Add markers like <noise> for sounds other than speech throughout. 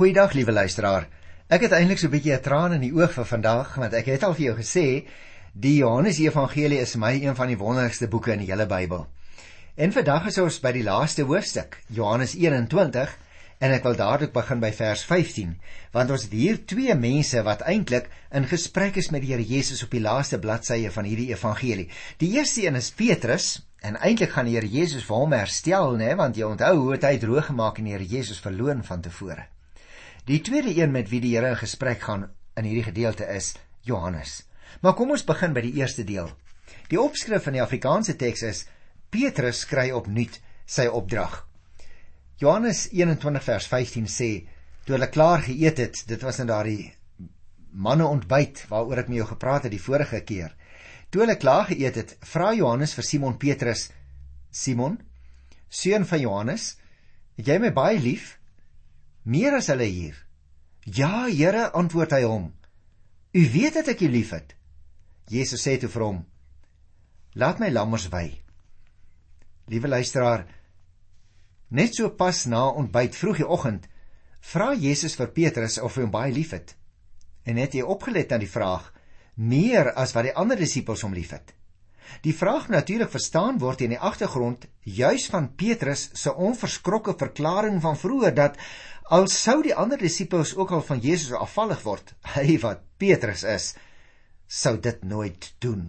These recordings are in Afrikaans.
Goeiedag liewe luisteraar. Ek het eintlik so 'n bietjie 'n traan in die oog vir vandag want ek het al vir jou gesê die Johannes Evangelie is my een van die wonderlikste boeke in die hele Bybel. En vandag is ons by die laaste hoofstuk, Johannes 21, en ek wil dadelik begin by vers 15, want ons het hier twee mense wat eintlik in gesprek is met die Here Jesus op die laaste bladsye van hierdie evangelie. Die eerste een is Petrus, en eintlik gaan die Here Jesus vir hom herstel, né, want jy onthou hoe het hy droog gemaak en die Here Jesus verloon van tevore. Die tweede een met wie die Here in gesprek gaan in hierdie gedeelte is Johannes. Maar kom ons begin by die eerste deel. Die opskrif in die Afrikaanse teks is Petrus kry opnuut sy opdrag. Johannes 21 vers 15 sê toe hulle klaar geëet het, dit was nou daardie manne ontbyt waaroor ek met jou gepraat het die vorige keer. Toe hulle klaar geëet het, vra Johannes vir Simon Petrus: "Simon, seun van Johannes, het jy my baie lief?" Meer as hulle hier. Ja, Here, antwoord hy hom. U weet dat ek u liefhet. Jesus sê toe vir hom: Laat my lammers wy. Liewe luisteraar, net so pas na ontbyt vroegoggend, vra Jesus vir Petrus of hy hom baie liefhet. En het jy opgelet na die vraag: meer as wat die ander disippels hom liefhet? Die vraag natuurlik verstaan word in die agtergrond juis van Petrus se onverskrokke verklaring van vroeër dat Al sou die ander disippels ook al van Jesus afvallig word, <laughs> hy wat Petrus is, sou dit nooit doen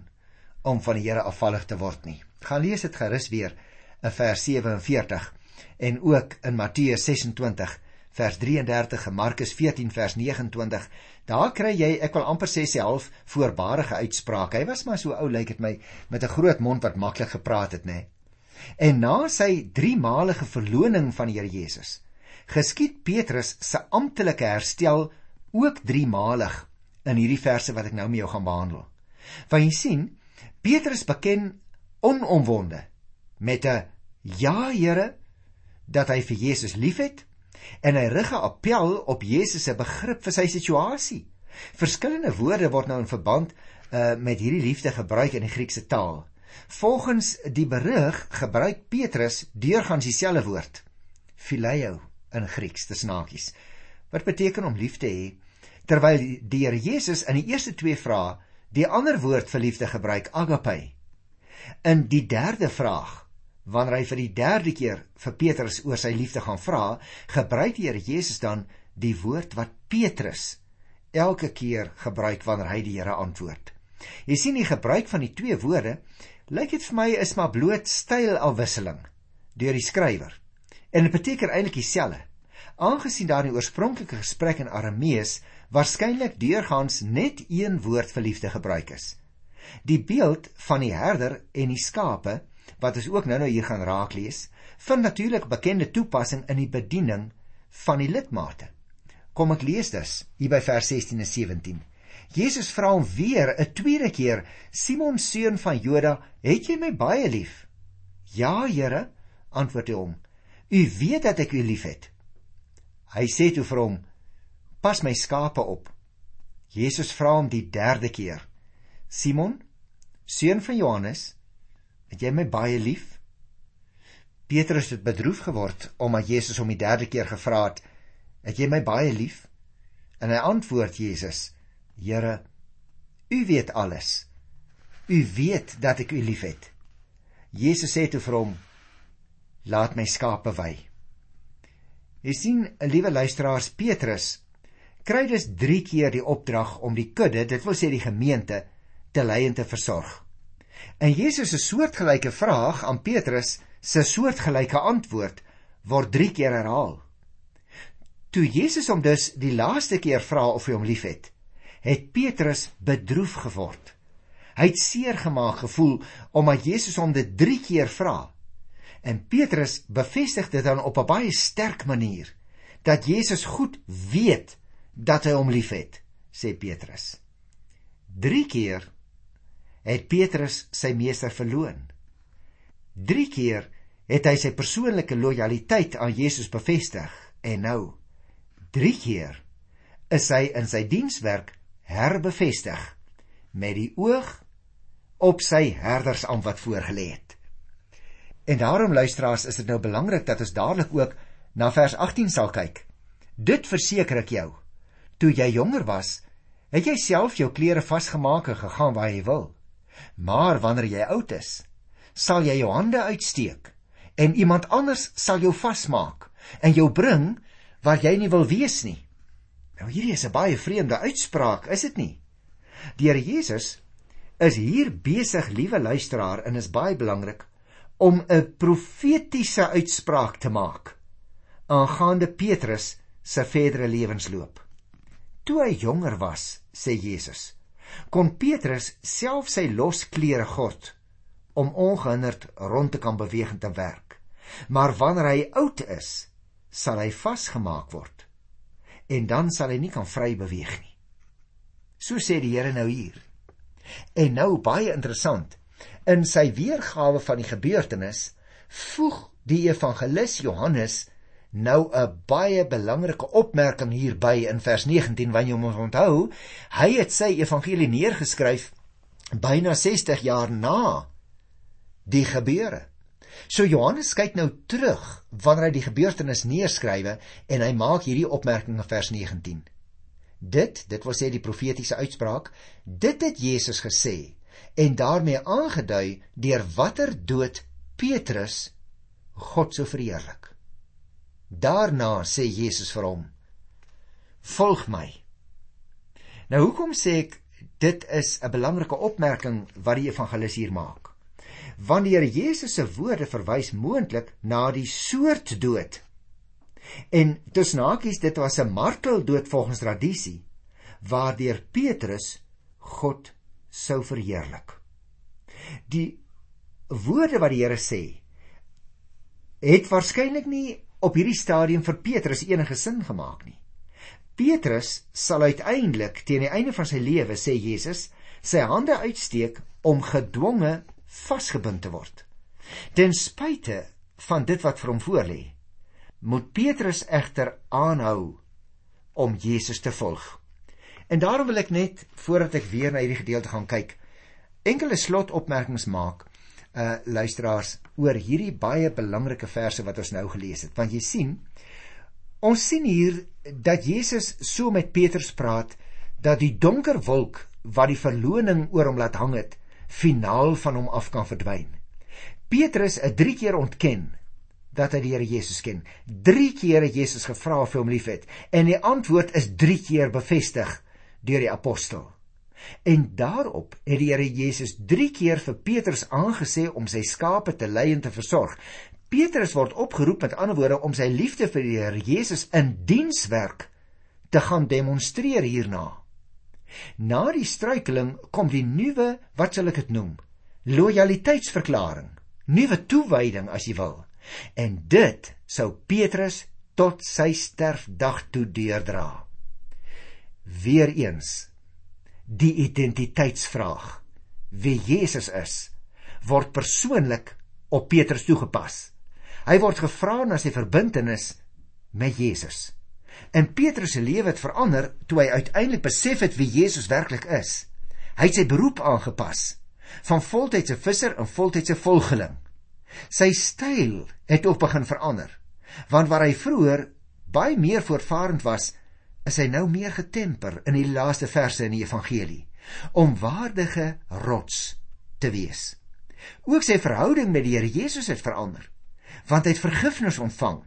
om van die Here afvallig te word nie. Gaan lees dit gerus weer in vers 47 en ook in Matteus 26 vers 33 en Markus 14 vers 29. Daar kry jy ek wil amper sê sy half voorbarige uitspraak. Hy was maar so ou lyk dit my met 'n groot mond wat maklik gepraat het, nê. En na sy 3 malige verloning van die Here Jesus geskied Petrus se amptelike herstel ook 3malig in hierdie verse wat ek nou met jou gaan behandel. Want jy sien, Petrus beken onomwonde met 'n ja Here dat hy vir Jesus liefhet en hy rig 'n appel op Jesus se begrip vir sy situasie. Verskillende woorde word nou in verband uh, met hierdie liefde gebruik in die Griekse taal. Volgens die berig gebruik Petrus deurgangs dieselfde woord, phileo in Grieks te snakies. Wat beteken om lief te hê? Terwyl die Here Jesus in die eerste twee vrae die ander woord vir liefde gebruik, agape. In die derde vraag, wanneer hy vir die derde keer vir Petrus oor sy liefde gaan vra, gebruik die Here Jesus dan die woord wat Petrus elke keer gebruik wanneer hy die Here antwoord. Jy sien die gebruik van die twee woorde lyk dit vir my is maar bloot stylafwisseling deur die skrywer. En dit beteken eintlik dieselfde. Aangesien daar in die oorspronklike gesprek in Aramees waarskynlik deurgangs net een woord vir liefde gebruik is. Die beeld van die herder en die skape wat ons ook nou-nou hier gaan raak lees, vind natuurlik bekende toepassing in die bediening van die lidmate. Kom ek lees dus hier by vers 16 en 17. Jesus vra hom weer 'n tweede keer: "Simon seun van Joda, het jy my baie lief?" "Ja, Here," antwoord hy hom. U weet dat ek u liefhet. Hy sê toe vir hom: Pas my skape op. Jesus vra hom die derde keer: Simon, seun van Johannes, het jy my baie lief? Petrus het bedroef geword omdat Jesus hom die derde keer gevra het: Het jy my baie lief? En hy antwoord Jesus: Here, u weet alles. U weet dat ek u liefhet. Jesus sê toe vir hom: laat my skape wy. Jy sien, liewe luisteraars, Petrus kry dus 3 keer die opdrag om die kudde, dit wil sê die gemeente, te lei en te versorg. En Jesus se soortgelyke vraag aan Petrus se soortgelyke antwoord word 3 keer herhaal. Toe Jesus hom dus die laaste keer vra of hy hom liefhet, het Petrus bedroef geword. Hy het seer gemaak gevoel omdat Jesus hom dit 3 keer vra. En Petrus bevestig dit dan op 'n baie sterk manier dat Jesus goed weet dat hy hom liefhet, sê Petrus. 3 keer het Petrus sy meester verloon. 3 keer het hy sy persoonlike lojaliteit aan Jesus bevestig en nou 3 keer is hy in sy dienswerk herbevestig met die oog op sy herdersambt wat voorgelê het. En daarom luisteraars, is dit nou belangrik dat ons dadelik ook na vers 18 sal kyk. Dit verseker ek jou. Toe jy jonger was, het jy self jou klere vasgemaak en gegaan waar jy wil. Maar wanneer jy oud is, sal jy jou hande uitsteek en iemand anders sal jou vasmaak en jou bring waar jy nie wil wees nie. Nou hierdie is 'n baie vreemde uitspraak, is dit nie? Die Here Jesus is hier besig, liewe luisteraar, en is baie belangrik om 'n profetiese uitspraak te maak aangaande Petrus se verdere lewensloop. Toe hy jonger was, sê Jesus, kon Petrus self sy los klere gord om ongehinderd rond te kan beweeg en te werk. Maar wanneer hy oud is, sal hy vasgemaak word en dan sal hy nie kan vry beweeg nie. So sê die Here nou hier. En nou baie interessant, in sy weergawe van die gebeurtenis voeg die evangelis Johannes nou 'n baie belangrike opmerking hierby in vers 19 wanneer jy moet onthou, hy het sy evangelie neergeskryf byna 60 jaar na die gebeure. So Johannes kyk nou terug wanneer hy die gebeurtenis neerskrywe en hy maak hierdie opmerking in vers 19. Dit, dit wil sê die profetiese uitspraak, dit het Jesus gesê en daarmee aangedui deur watter dood Petrus God sou verheerlik. Daarna sê Jesus vir hom: "Volg my." Nou hoekom sê ek dit is 'n belangrike opmerking wat die evangelis hier maak? wanneer Jesus se woorde verwys moontlik na die soort dood. En tussen hakies dit was 'n marteldood volgens tradisie waardeur Petrus God sou verheerlik. Die woorde wat die Here sê het waarskynlik nie op hierdie stadium vir Petrus enige sin gemaak nie. Petrus sal uiteindelik teen die einde van sy lewe sê Jesus sy hande uitsteek om gedwonge vasgebind te word. Ten spyte van dit wat vir hom voorlê, moet Petrus egter aanhou om Jesus te volg. En daarom wil ek net voordat ek weer na hierdie gedeelte gaan kyk, enkele slotopmerkings maak, uh luisteraars, oor hierdie baie belangrike verse wat ons nou gelees het. Want jy sien, ons sien hier dat Jesus so met Petrus praat dat die donker wolk wat die verloning oor hom laat hang het, finaal van hom af kan verdwyn. Petrus het 3 keer ontken dat hy die Here Jesus ken. 3 keer het Jesus gevra of hy hom liefhet en die antwoord is 3 keer bevestig deur die apostel. En daarop het die Here Jesus 3 keer vir Petrus aangesê om sy skape te lei en te versorg. Petrus word opgeroep met ander woorde om sy liefde vir die Here Jesus in dienswerk te gaan demonstreer hierna. Na die struikeling kom die nuwe, wat sal ek dit noem? Lojaliteitsverklaring, nuwe toewyding as jy wil. En dit sou Petrus tot sy sterfdag toe deurdra. Weereens die identiteitsvraag wie Jesus is word persoonlik op Petrus toegepas. Hy word gevra na sy verbintenis met Jesus. En Petrus se lewe het verander toe hy uiteindelik besef het wie Jesus werklik is. Hy het sy beroep aangepas van voltydse visser en voltydse volgeling. Sy styl het ook begin verander. Want waar hy vroeër baie meer voortvarend was, is hy nou meer getemper in die laaste verse in die evangelie om waardige rots te wees. Ook sy verhouding met die Here Jesus het verander, want hy het vergifnis ontvang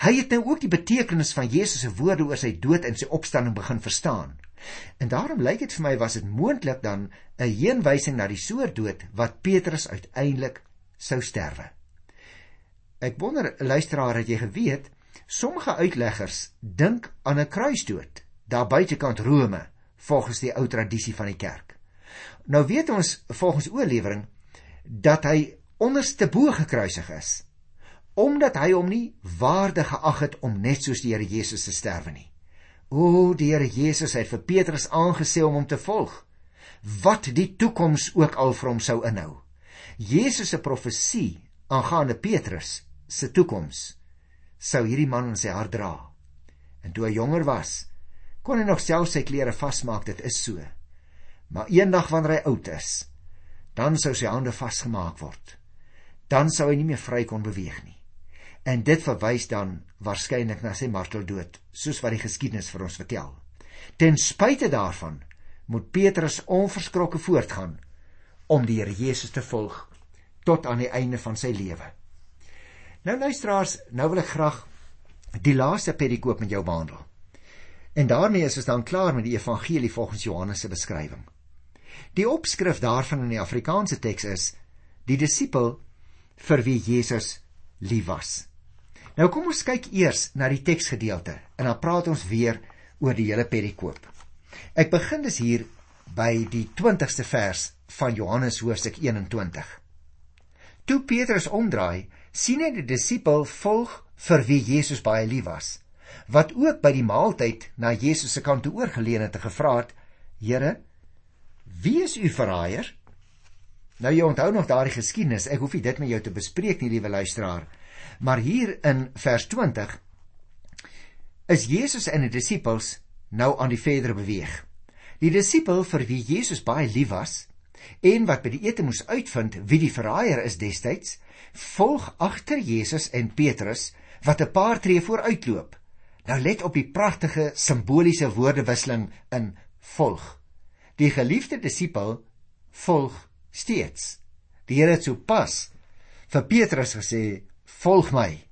Hy het nou ook die betekenis van Jesus se woorde oor sy dood en sy opstanding begin verstaan. En daarom lyk dit vir my was dit moontlik dan 'n heenwysing na die soort dood wat Petrus uiteindelik sou sterwe. Ek wonder luisteraar het jy geweet sommige uitleggers dink aan 'n kruisdood daar buitekant Rome volgens die ou tradisie van die kerk. Nou weet ons volgens oorlewering dat hy onderste bo gekruisig is omdat hy hom nie waardig geag het om net soos die Here Jesus te sterwe nie. O, die Here Jesus het vir Petrus aangesê om hom te volg, wat die toekoms ook al vir hom sou inhou. Jesus se profesie aangaande Petrus se toekoms sou hierdie man in sy hart dra. En toe hy jonger was, kon hy nog self sy klere vasmaak, dit is so. Maar eendag wanneer hy oud is, dan sou sy hande vasgemaak word. Dan sou hy nie meer vry kon beweeg nie. En dit verwys dan waarskynlik na sy marteldood, soos wat die geskiedenis vir ons vertel. Ten spyte daarvan moet Petrus onverskrokke voortgaan om die Here Jesus te volg tot aan die einde van sy lewe. Nou luisteraars, nou wil ek graag die laaste perikoop met jou behandel. En daarmee is ons dan klaar met die evangelie volgens Johannes se beskrywing. Die opskrif daarvan in die Afrikaanse teks is die disipel vir wie Jesus lief was. Nou kom ons kyk eers na die teksgedeelte en dan praat ons weer oor die hele perikoop. Ek begin dus hier by die 20ste vers van Johannes hoofstuk 21. Toe Petrus omdraai, sien hy die disipel volg vir wie Jesus baie lief was, wat ook by die maaltyd na Jesus se kant toe oorgeleun het en gevra het: "Here, wie is u verraaier?" Nou jy onthou nog daardie geskiedenis. Ek hoef nie dit met jou te bespreek nie, liewe luisteraar. Maar hier in vers 20 is Jesus en die disippels nou aan die verdere beweeg. Die disipel vir wie Jesus baie lief was en wat by die ete moes uitvind wie die verraaier is destyds, volg agter Jesus en Petrus wat 'n paar tree vooruitloop. Nou let op die pragtige simboliese woordewisseling in volg. Die geliefde disipel volg steeds. Die Here het sopas vir Petrus gesê volg my.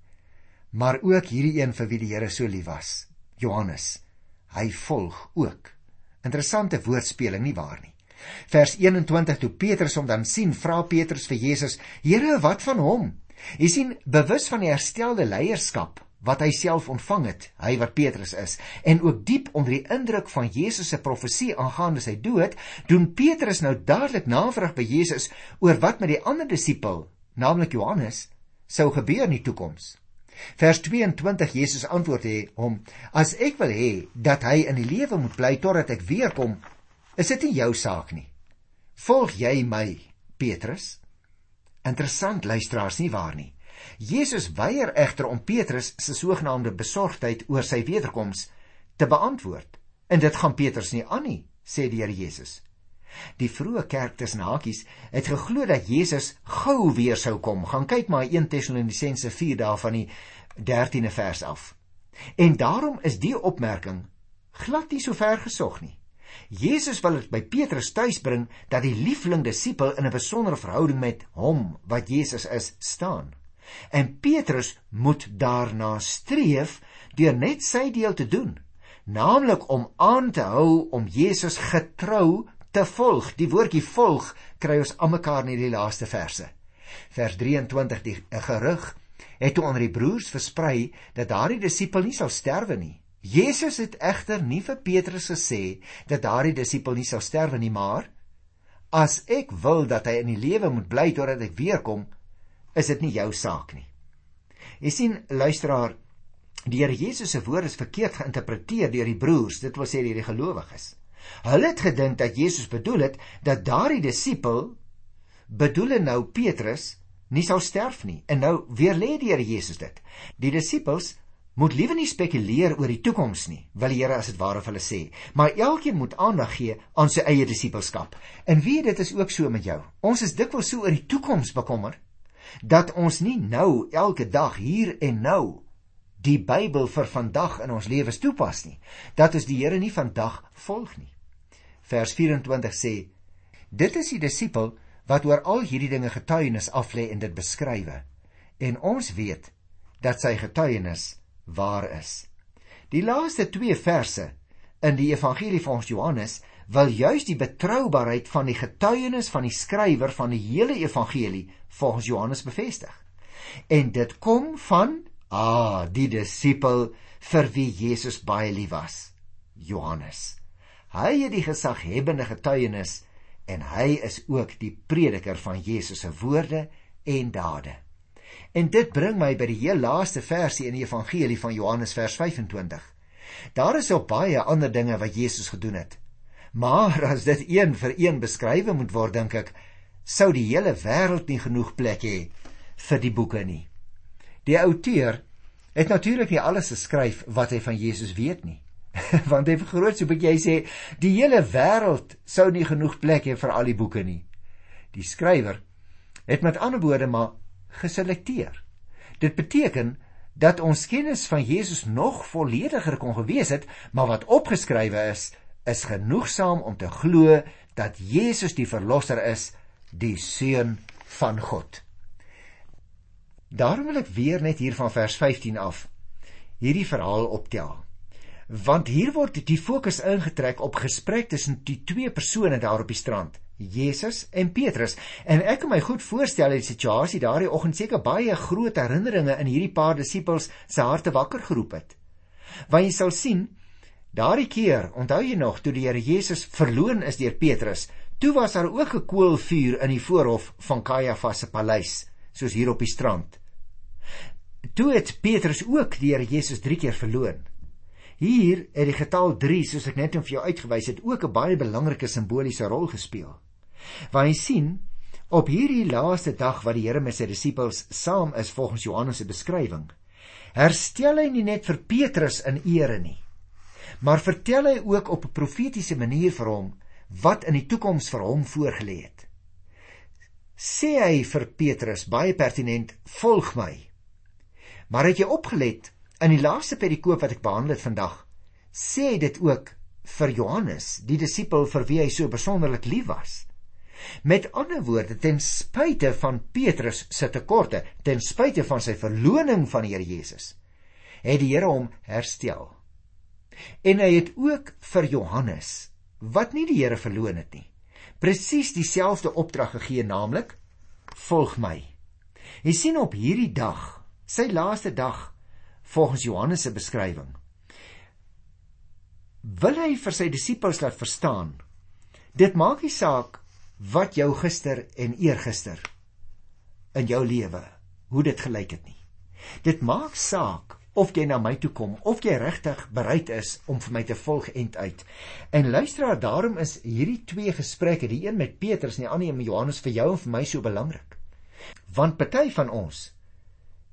Maar ook hierdie een vir wie die Here so lief was, Johannes. Hy volg ook. Interessante woordspeling nie waar nie. Vers 21 toe Petrus hom dan sien, vra Petrus vir Jesus: "Here, wat van hom?" Jy sien, bewus van die herstelde leierskap wat hy self ontvang het, hy wat Petrus is, en ook diep onder die indruk van Jesus se profesie aangaande sy dood, doen Petrus nou dadelik navraag by Jesus oor wat met die ander disipel, naamlik Johannes, sou gebeur in die toekoms. Vers 22 Jesus antwoord hy hom: As ek wil hê dat hy in die lewe moet bly totdat ek weer kom, is dit nie jou saak nie. Volg jy my, Petrus? Interessant luisteraars nie waar nie. Jesus weier egter om Petrus se sogenaamde besorgdheid oor sy wederkoms te beantwoord. En dit gaan Petrus nie aan nie, sê die Here Jesus. Die vroeë kerk tussen hakies het geglo dat Jesus gou weer sou kom. Gaan kyk maar 1 Tessalonisense 4 daarvan die 13de vers af. En daarom is die opmerking glad nie so ver gesog nie. Jesus wil dit by Petrus tuisbring dat die liefling disipel in 'n besondere verhouding met hom wat Jesus is staan. En Petrus moet daarna streef deur net sy deel te doen, naamlik om aan te hou om Jesus getrou te volg. Die woordjie volg kry ons almekaar in die laaste verse. Vers 23 die gerug het toe onder die broers versprei dat daardie disipel nie sal sterwe nie. Jesus het egter nie vir Petrus gesê dat daardie disipel nie sal sterwe nie, maar as ek wil dat hy in die lewe moet bly totdat ek weer kom, is dit nie jou saak nie. Jy sien, luisteraar, die Here Jesus se woorde is verkeerd geïnterpreteer deur die broers, dit wil sê deur die gelowiges. Hulle het gedink dat Jesus bedoel het dat daardie disipel bedoel nou Petrus nie sou sterf nie. En nou weer lê die Here Jesus dit. Die disippels moet liewe nie spekuleer oor die toekoms nie, wil die Here as dit ware vir hulle sê, maar elkeen moet aandag gee aan sy eie disipelskap. En wie dit is ook so met jou. Ons is dikwels so oor die toekoms bekommer dat ons nie nou elke dag hier en nou die Bybel vir vandag in ons lewens toepas nie. Dat is die Here nie vandag volg nie vers 24 sê: Dit is die disipel wat oor al hierdie dinge getuienis aflê en dit beskrywe. En ons weet dat sy getuienis waar is. Die laaste 2 verse in die evangelie van Johannes wil juis die betroubaarheid van die getuienis van die skrywer van die hele evangelie volgens Johannes bevestig. En dit kom van ah, die disipel vir wie Jesus baie lief was, Johannes. Hy het die gesaghebende getuienis en hy is ook die prediker van Jesus se woorde en dade. En dit bring my by die heel laaste versie in die evangelie van Johannes vers 25. Daar is ook baie ander dinge wat Jesus gedoen het. Maar as dit een vir een beskrywe moet word, dink ek, sou die hele wêreld nie genoeg plek hê vir die boeke nie. Die outeur het natuurlik nie alles geskryf wat hy van Jesus weet nie. <laughs> want hy vergroot so bietjie hy sê die hele wêreld sou nie genoeg plek hê vir al die boeke nie. Die skrywer het met ander woorde maar geselekteer. Dit beteken dat ons kennis van Jesus nog vollediger kon gewees het, maar wat opgeskrywe is, is genoegsaam om te glo dat Jesus die verlosser is, die seun van God. Daarom wil ek weer net hier van vers 15 af hierdie verhaal optel. Want hier word die fokus ingetrek op gesprek tussen die twee persone daar op die strand. Jesus en Petrus. En ek kan my goed voorstel die situasie daardie oggend seker baie groot herinneringe in hierdie paar disippels se harte wakker geroep het. Want jy sal sien, daardie keer, onthou jy nog toe die Here Jesus verloon is deur Petrus, toe was daar ook 'n koolvuur in die voorhof van Kajafas se paleis, soos hier op die strand. Toe het Petrus ook die Here Jesus 3 keer verloon. Hier het die getal 3, soos ek net vir jou uitgewys het, ook 'n baie belangrike simboliese rol gespeel. Want jy sien, op hierdie laaste dag wat die Here met sy disippels saam is volgens Johannes se beskrywing, herstel hy nie net vir Petrus in ere nie, maar vertel hy ook op 'n profetiese manier vir hom wat in die toekoms vir hom voorgelê het. Sê hy vir Petrus baie pertinent: "Volg my." Maar het jy opgelet in die laaste perikoop wat ek behandel het vandag, sê hy dit ook vir Johannes, die disipel vir wie hy so besonderlik lief was. Met ander woorde, ten spyte van Petrus se tekorte, ten spyte van sy verloning van die Here Jesus, het die Here hom herstel. En hy het ook vir Johannes, wat nie die Here verloon het nie, presies dieselfde opdrag gegee, naamlik: "Volg my." Jy sien op hierdie dag, sy laaste dag volgens Johannes se beskrywing, wil hy vir sy disippels laat verstaan dit maak nie saak wat jou gister en eergister in jou lewe hoe dit gelyk het nie. Dit maak saak of jy na my toe kom of jy regtig bereid is om vir my te volg end uit. En luisteraar, daarom is hierdie twee gesprekke, die een met Petrus en die ander met Johannes vir jou en vir my so belangrik. Want party van ons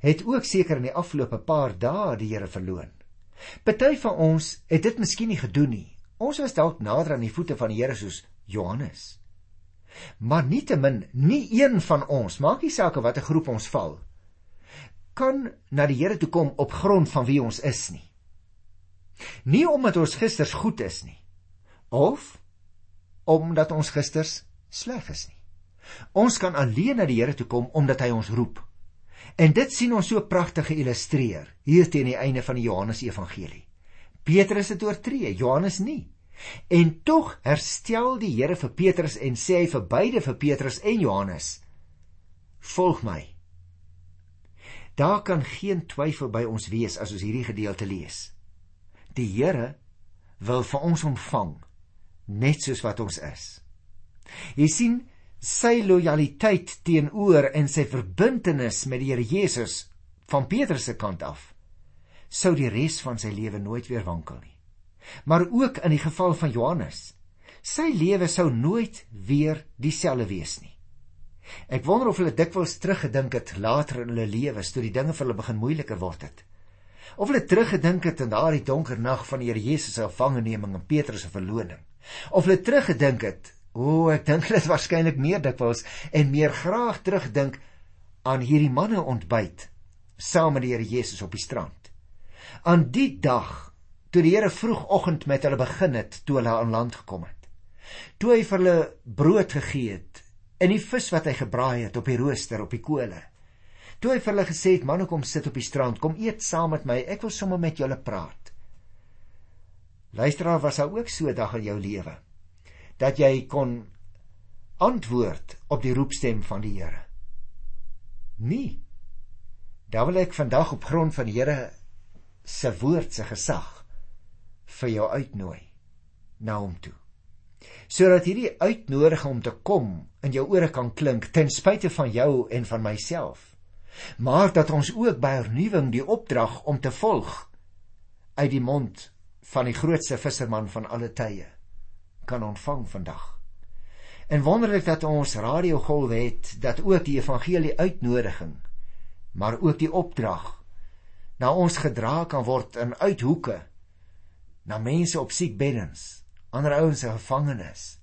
het ook seker in die afgelope paar dae die Here verloon. Party van ons het dit miskien nie gedoen nie. Ons was dalk nader aan die voete van die Here soos Johannes. Maar nietemin, nie een van ons, maak nie saak watter groep ons val, kan na die Here toe kom op grond van wie ons is nie. Nie omdat ons gisters goed is nie, of omdat ons gisters sleg is nie. Ons kan alleen na die Here toe kom omdat hy ons roep. En dit sien ons so pragtig geïllustreer hier teen die einde van die Johannes Evangelie. Petrus het oortree, Johannes nie. En tog herstel die Here vir Petrus en sê hy vir beide vir Petrus en Johannes: "Volg my." Daar kan geen twyfel by ons wees as ons hierdie gedeelte lees. Die Here wil vir ons ontvang net soos wat ons is. Jy sien sy lojaliteit teenoor en sy verbintenis met die Here Jesus van Petrus se kant af sou die res van sy lewe nooit weer wankel nie maar ook in die geval van Johannes. Sy lewe sou nooit weer dieselfde wees nie. Ek wonder of hulle dikwels teruggedink het later in hulle lewens toe die dinge vir hulle begin moeiliker word het. Of hulle teruggedink het aan daardie donker nag van die Here Jesus se gevangeneming en Petrus se verloning. Of hulle teruggedink het, o, oh, ek dink hulle het waarskynlik meer dikwels en meer graag terugdink aan hierdie manne ontbyt saam met die Here Jesus op die strand. Aan die dag toe die Here vroegoggend met hulle begin het toe hulle aan land gekom het. Toe hy vir hulle brood gegee het en die vis wat hy gebraai het op die rooster op die kole. Toe hy vir hulle gesê het: "Manne, kom sit op die strand, kom eet saam met my. Ek wil sommer met julle praat." Luisteraar, was daar ook so 'n dag in jou lewe dat jy kon antwoord op die roepstem van die Here? Nee. Daar wil ek vandag op grond van die Here se woord se gesag vir jou uitnooi na hom toe. Sodat hierdie uitnodiging om te kom in jou ore kan klink ten spyte van jou en van myself. Maar dat ons ook by hernuwing die opdrag om te volg uit die mond van die grootste visserman van alle tye kan ontvang vandag. En wonderlik dat ons radiogolwe het dat ook die evangelie uitnodiging maar ook die opdrag na ons gedra kan word in uithoeke na mense op siekbeddens, ander ouens in gevangenes.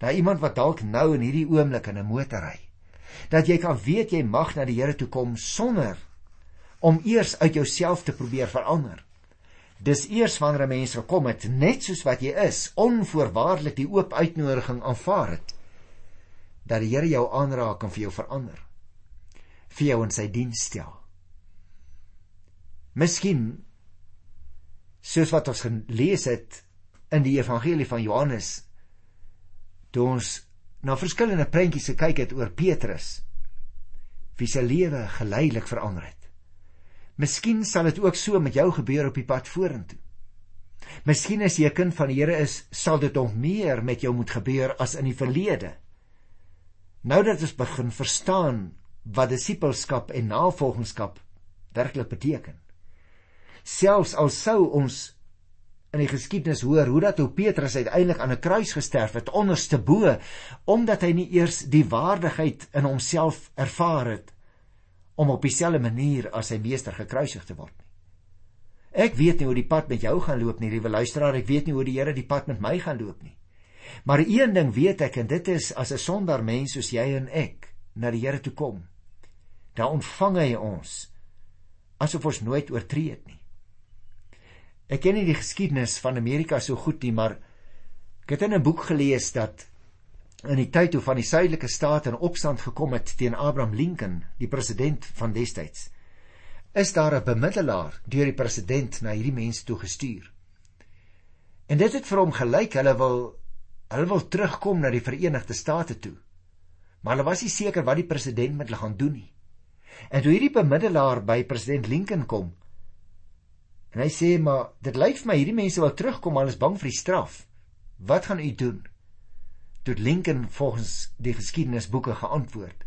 Daar iemand wat dalk nou in hierdie oomblik in 'n motor ry. Dat jy kan weet jy mag na die Here toe kom sonder om eers uit jouself te probeer verander. Dis eers wanneer 'n mens gekom het net soos wat jy is, onvoorwaardelik die oop uitnodiging aanvaar het, dat die Here jou aanraak en vir jou verander. vir jou in sy diens stel. Miskien soos wat ons gelees het in die evangelie van Johannes toe ons na verskillende prentjies gekyk het oor Petrus wie se lewe geleidelik verander het. Miskien sal dit ook so met jou gebeur op die pad vorentoe. Miskien as jy 'n kind van die Here is, sal dit nog meer met jou moet gebeur as in die verlede. Nou dat ons begin verstaan wat disippelskap en navolgingskap werklik beteken. Selfs al sou ons in die geskiedenis hoor hoe dat hoe Petrus uiteindelik aan 'n kruis gesterf het onderste bo omdat hy nie eers die waardigheid in homself ervaar het om op dieselfde manier as sy meester gekruisig te word nie. Ek weet nie hoe die pad met jou gaan loop nie, liewe luisteraar, ek weet nie hoe die Here die pad met my gaan loop nie. Maar een ding weet ek en dit is as 'n sondaar mens soos jy en ek na die Here toe kom, dan ontvang hy ons asof ons nooit oortree het nie. Ek ken nie die geskiedenis van Amerika so goed nie, maar ek het in 'n boek gelees dat in die tyd toe van die suidelike state in opstand gekom het teen Abraham Lincoln, die president van destyds, is daar 'n bemiddelaar deur die president na hierdie mense toe gestuur. En dit het vir hom gelyk hulle wil hulle wil terugkom na die Verenigde State toe. Maar hulle was nie seker wat die president met hulle gaan doen nie. En toe hierdie bemiddelaar by president Lincoln kom, En hy sê maar dit lyk vir my hierdie mense wil terugkom maar hulle is bang vir die straf. Wat gaan u doen? Toe Lincoln volgens die geskiedenisboeke geantwoord: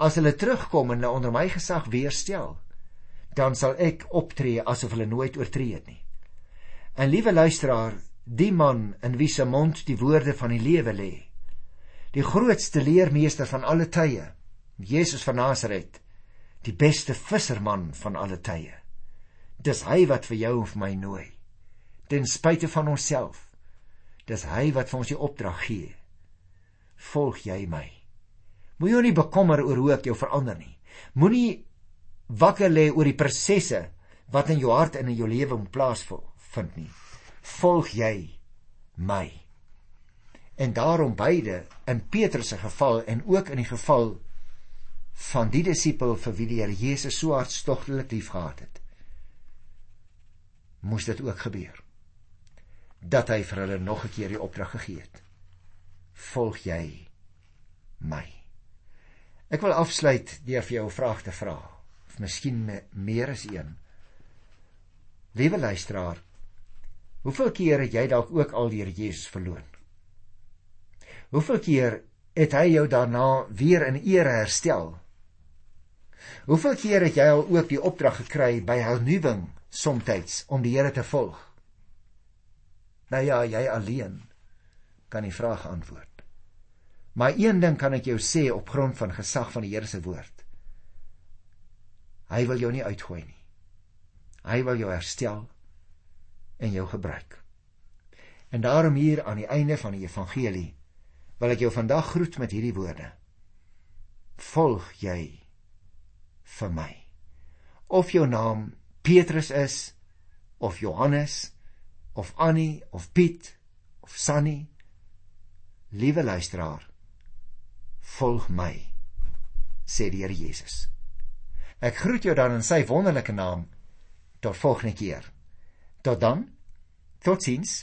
As hulle terugkom en hulle onder my gesag weer stel, dan sal ek optree asof hulle nooit oortree het nie. En liewe luisteraar, die man in wie se mond die woorde van die lewe lê, die grootste leermeester van alle tye, Jesus van Nasaret, die beste visserman van alle tye. Dis hy wat vir jou en vir my nooi. Ten spyte van onsself. Dis hy wat vir ons die opdrag gee. Volg jy my? Moenie jou nie bekommer oor hoe ek jou verander nie. Moenie wakker lê oor die prosesse wat in jou hart en in jou lewe moet plaasvind nie. Volg jy my? En daarom beide in Petrus se geval en ook in die geval van die disipel vir wie die Here Jesus so hartstogtelik liefgehad het moes dit ook gebeur. Dat hy vir hulle nog 'n keer die opdrag gegee het. Volg jy my? Ek wil afsluit deur vir jou 'n vraag te vra, of miskien meer as een. Liewe luisteraar, hoeveel keer het jy dalk ook al deur Jesus verloon? Hoeveel keer het hy jou daarna weer in ere herstel? Hoeveel keer het jy al ook die opdrag gekry by hernuwing somtyds om die Here te volg. Nou ja, jy alleen kan die vraag antwoord. Maar een ding kan ek jou sê op grond van gesag van die Here se woord. Hy wil jou nie uitgooi nie. Hy wil jou herstel en jou gebruik. En daarom hier aan die einde van die evangelie wil ek jou vandag groet met hierdie woorde. Volg jy vir my. Of jou naam Petrus is of Johannes of Annie of Piet of Sunny liewe luisteraar volg my sê die Here Jesus. Ek groet jou dan in sy wonderlike naam. Tot volgende keer. Tot dan. Totiens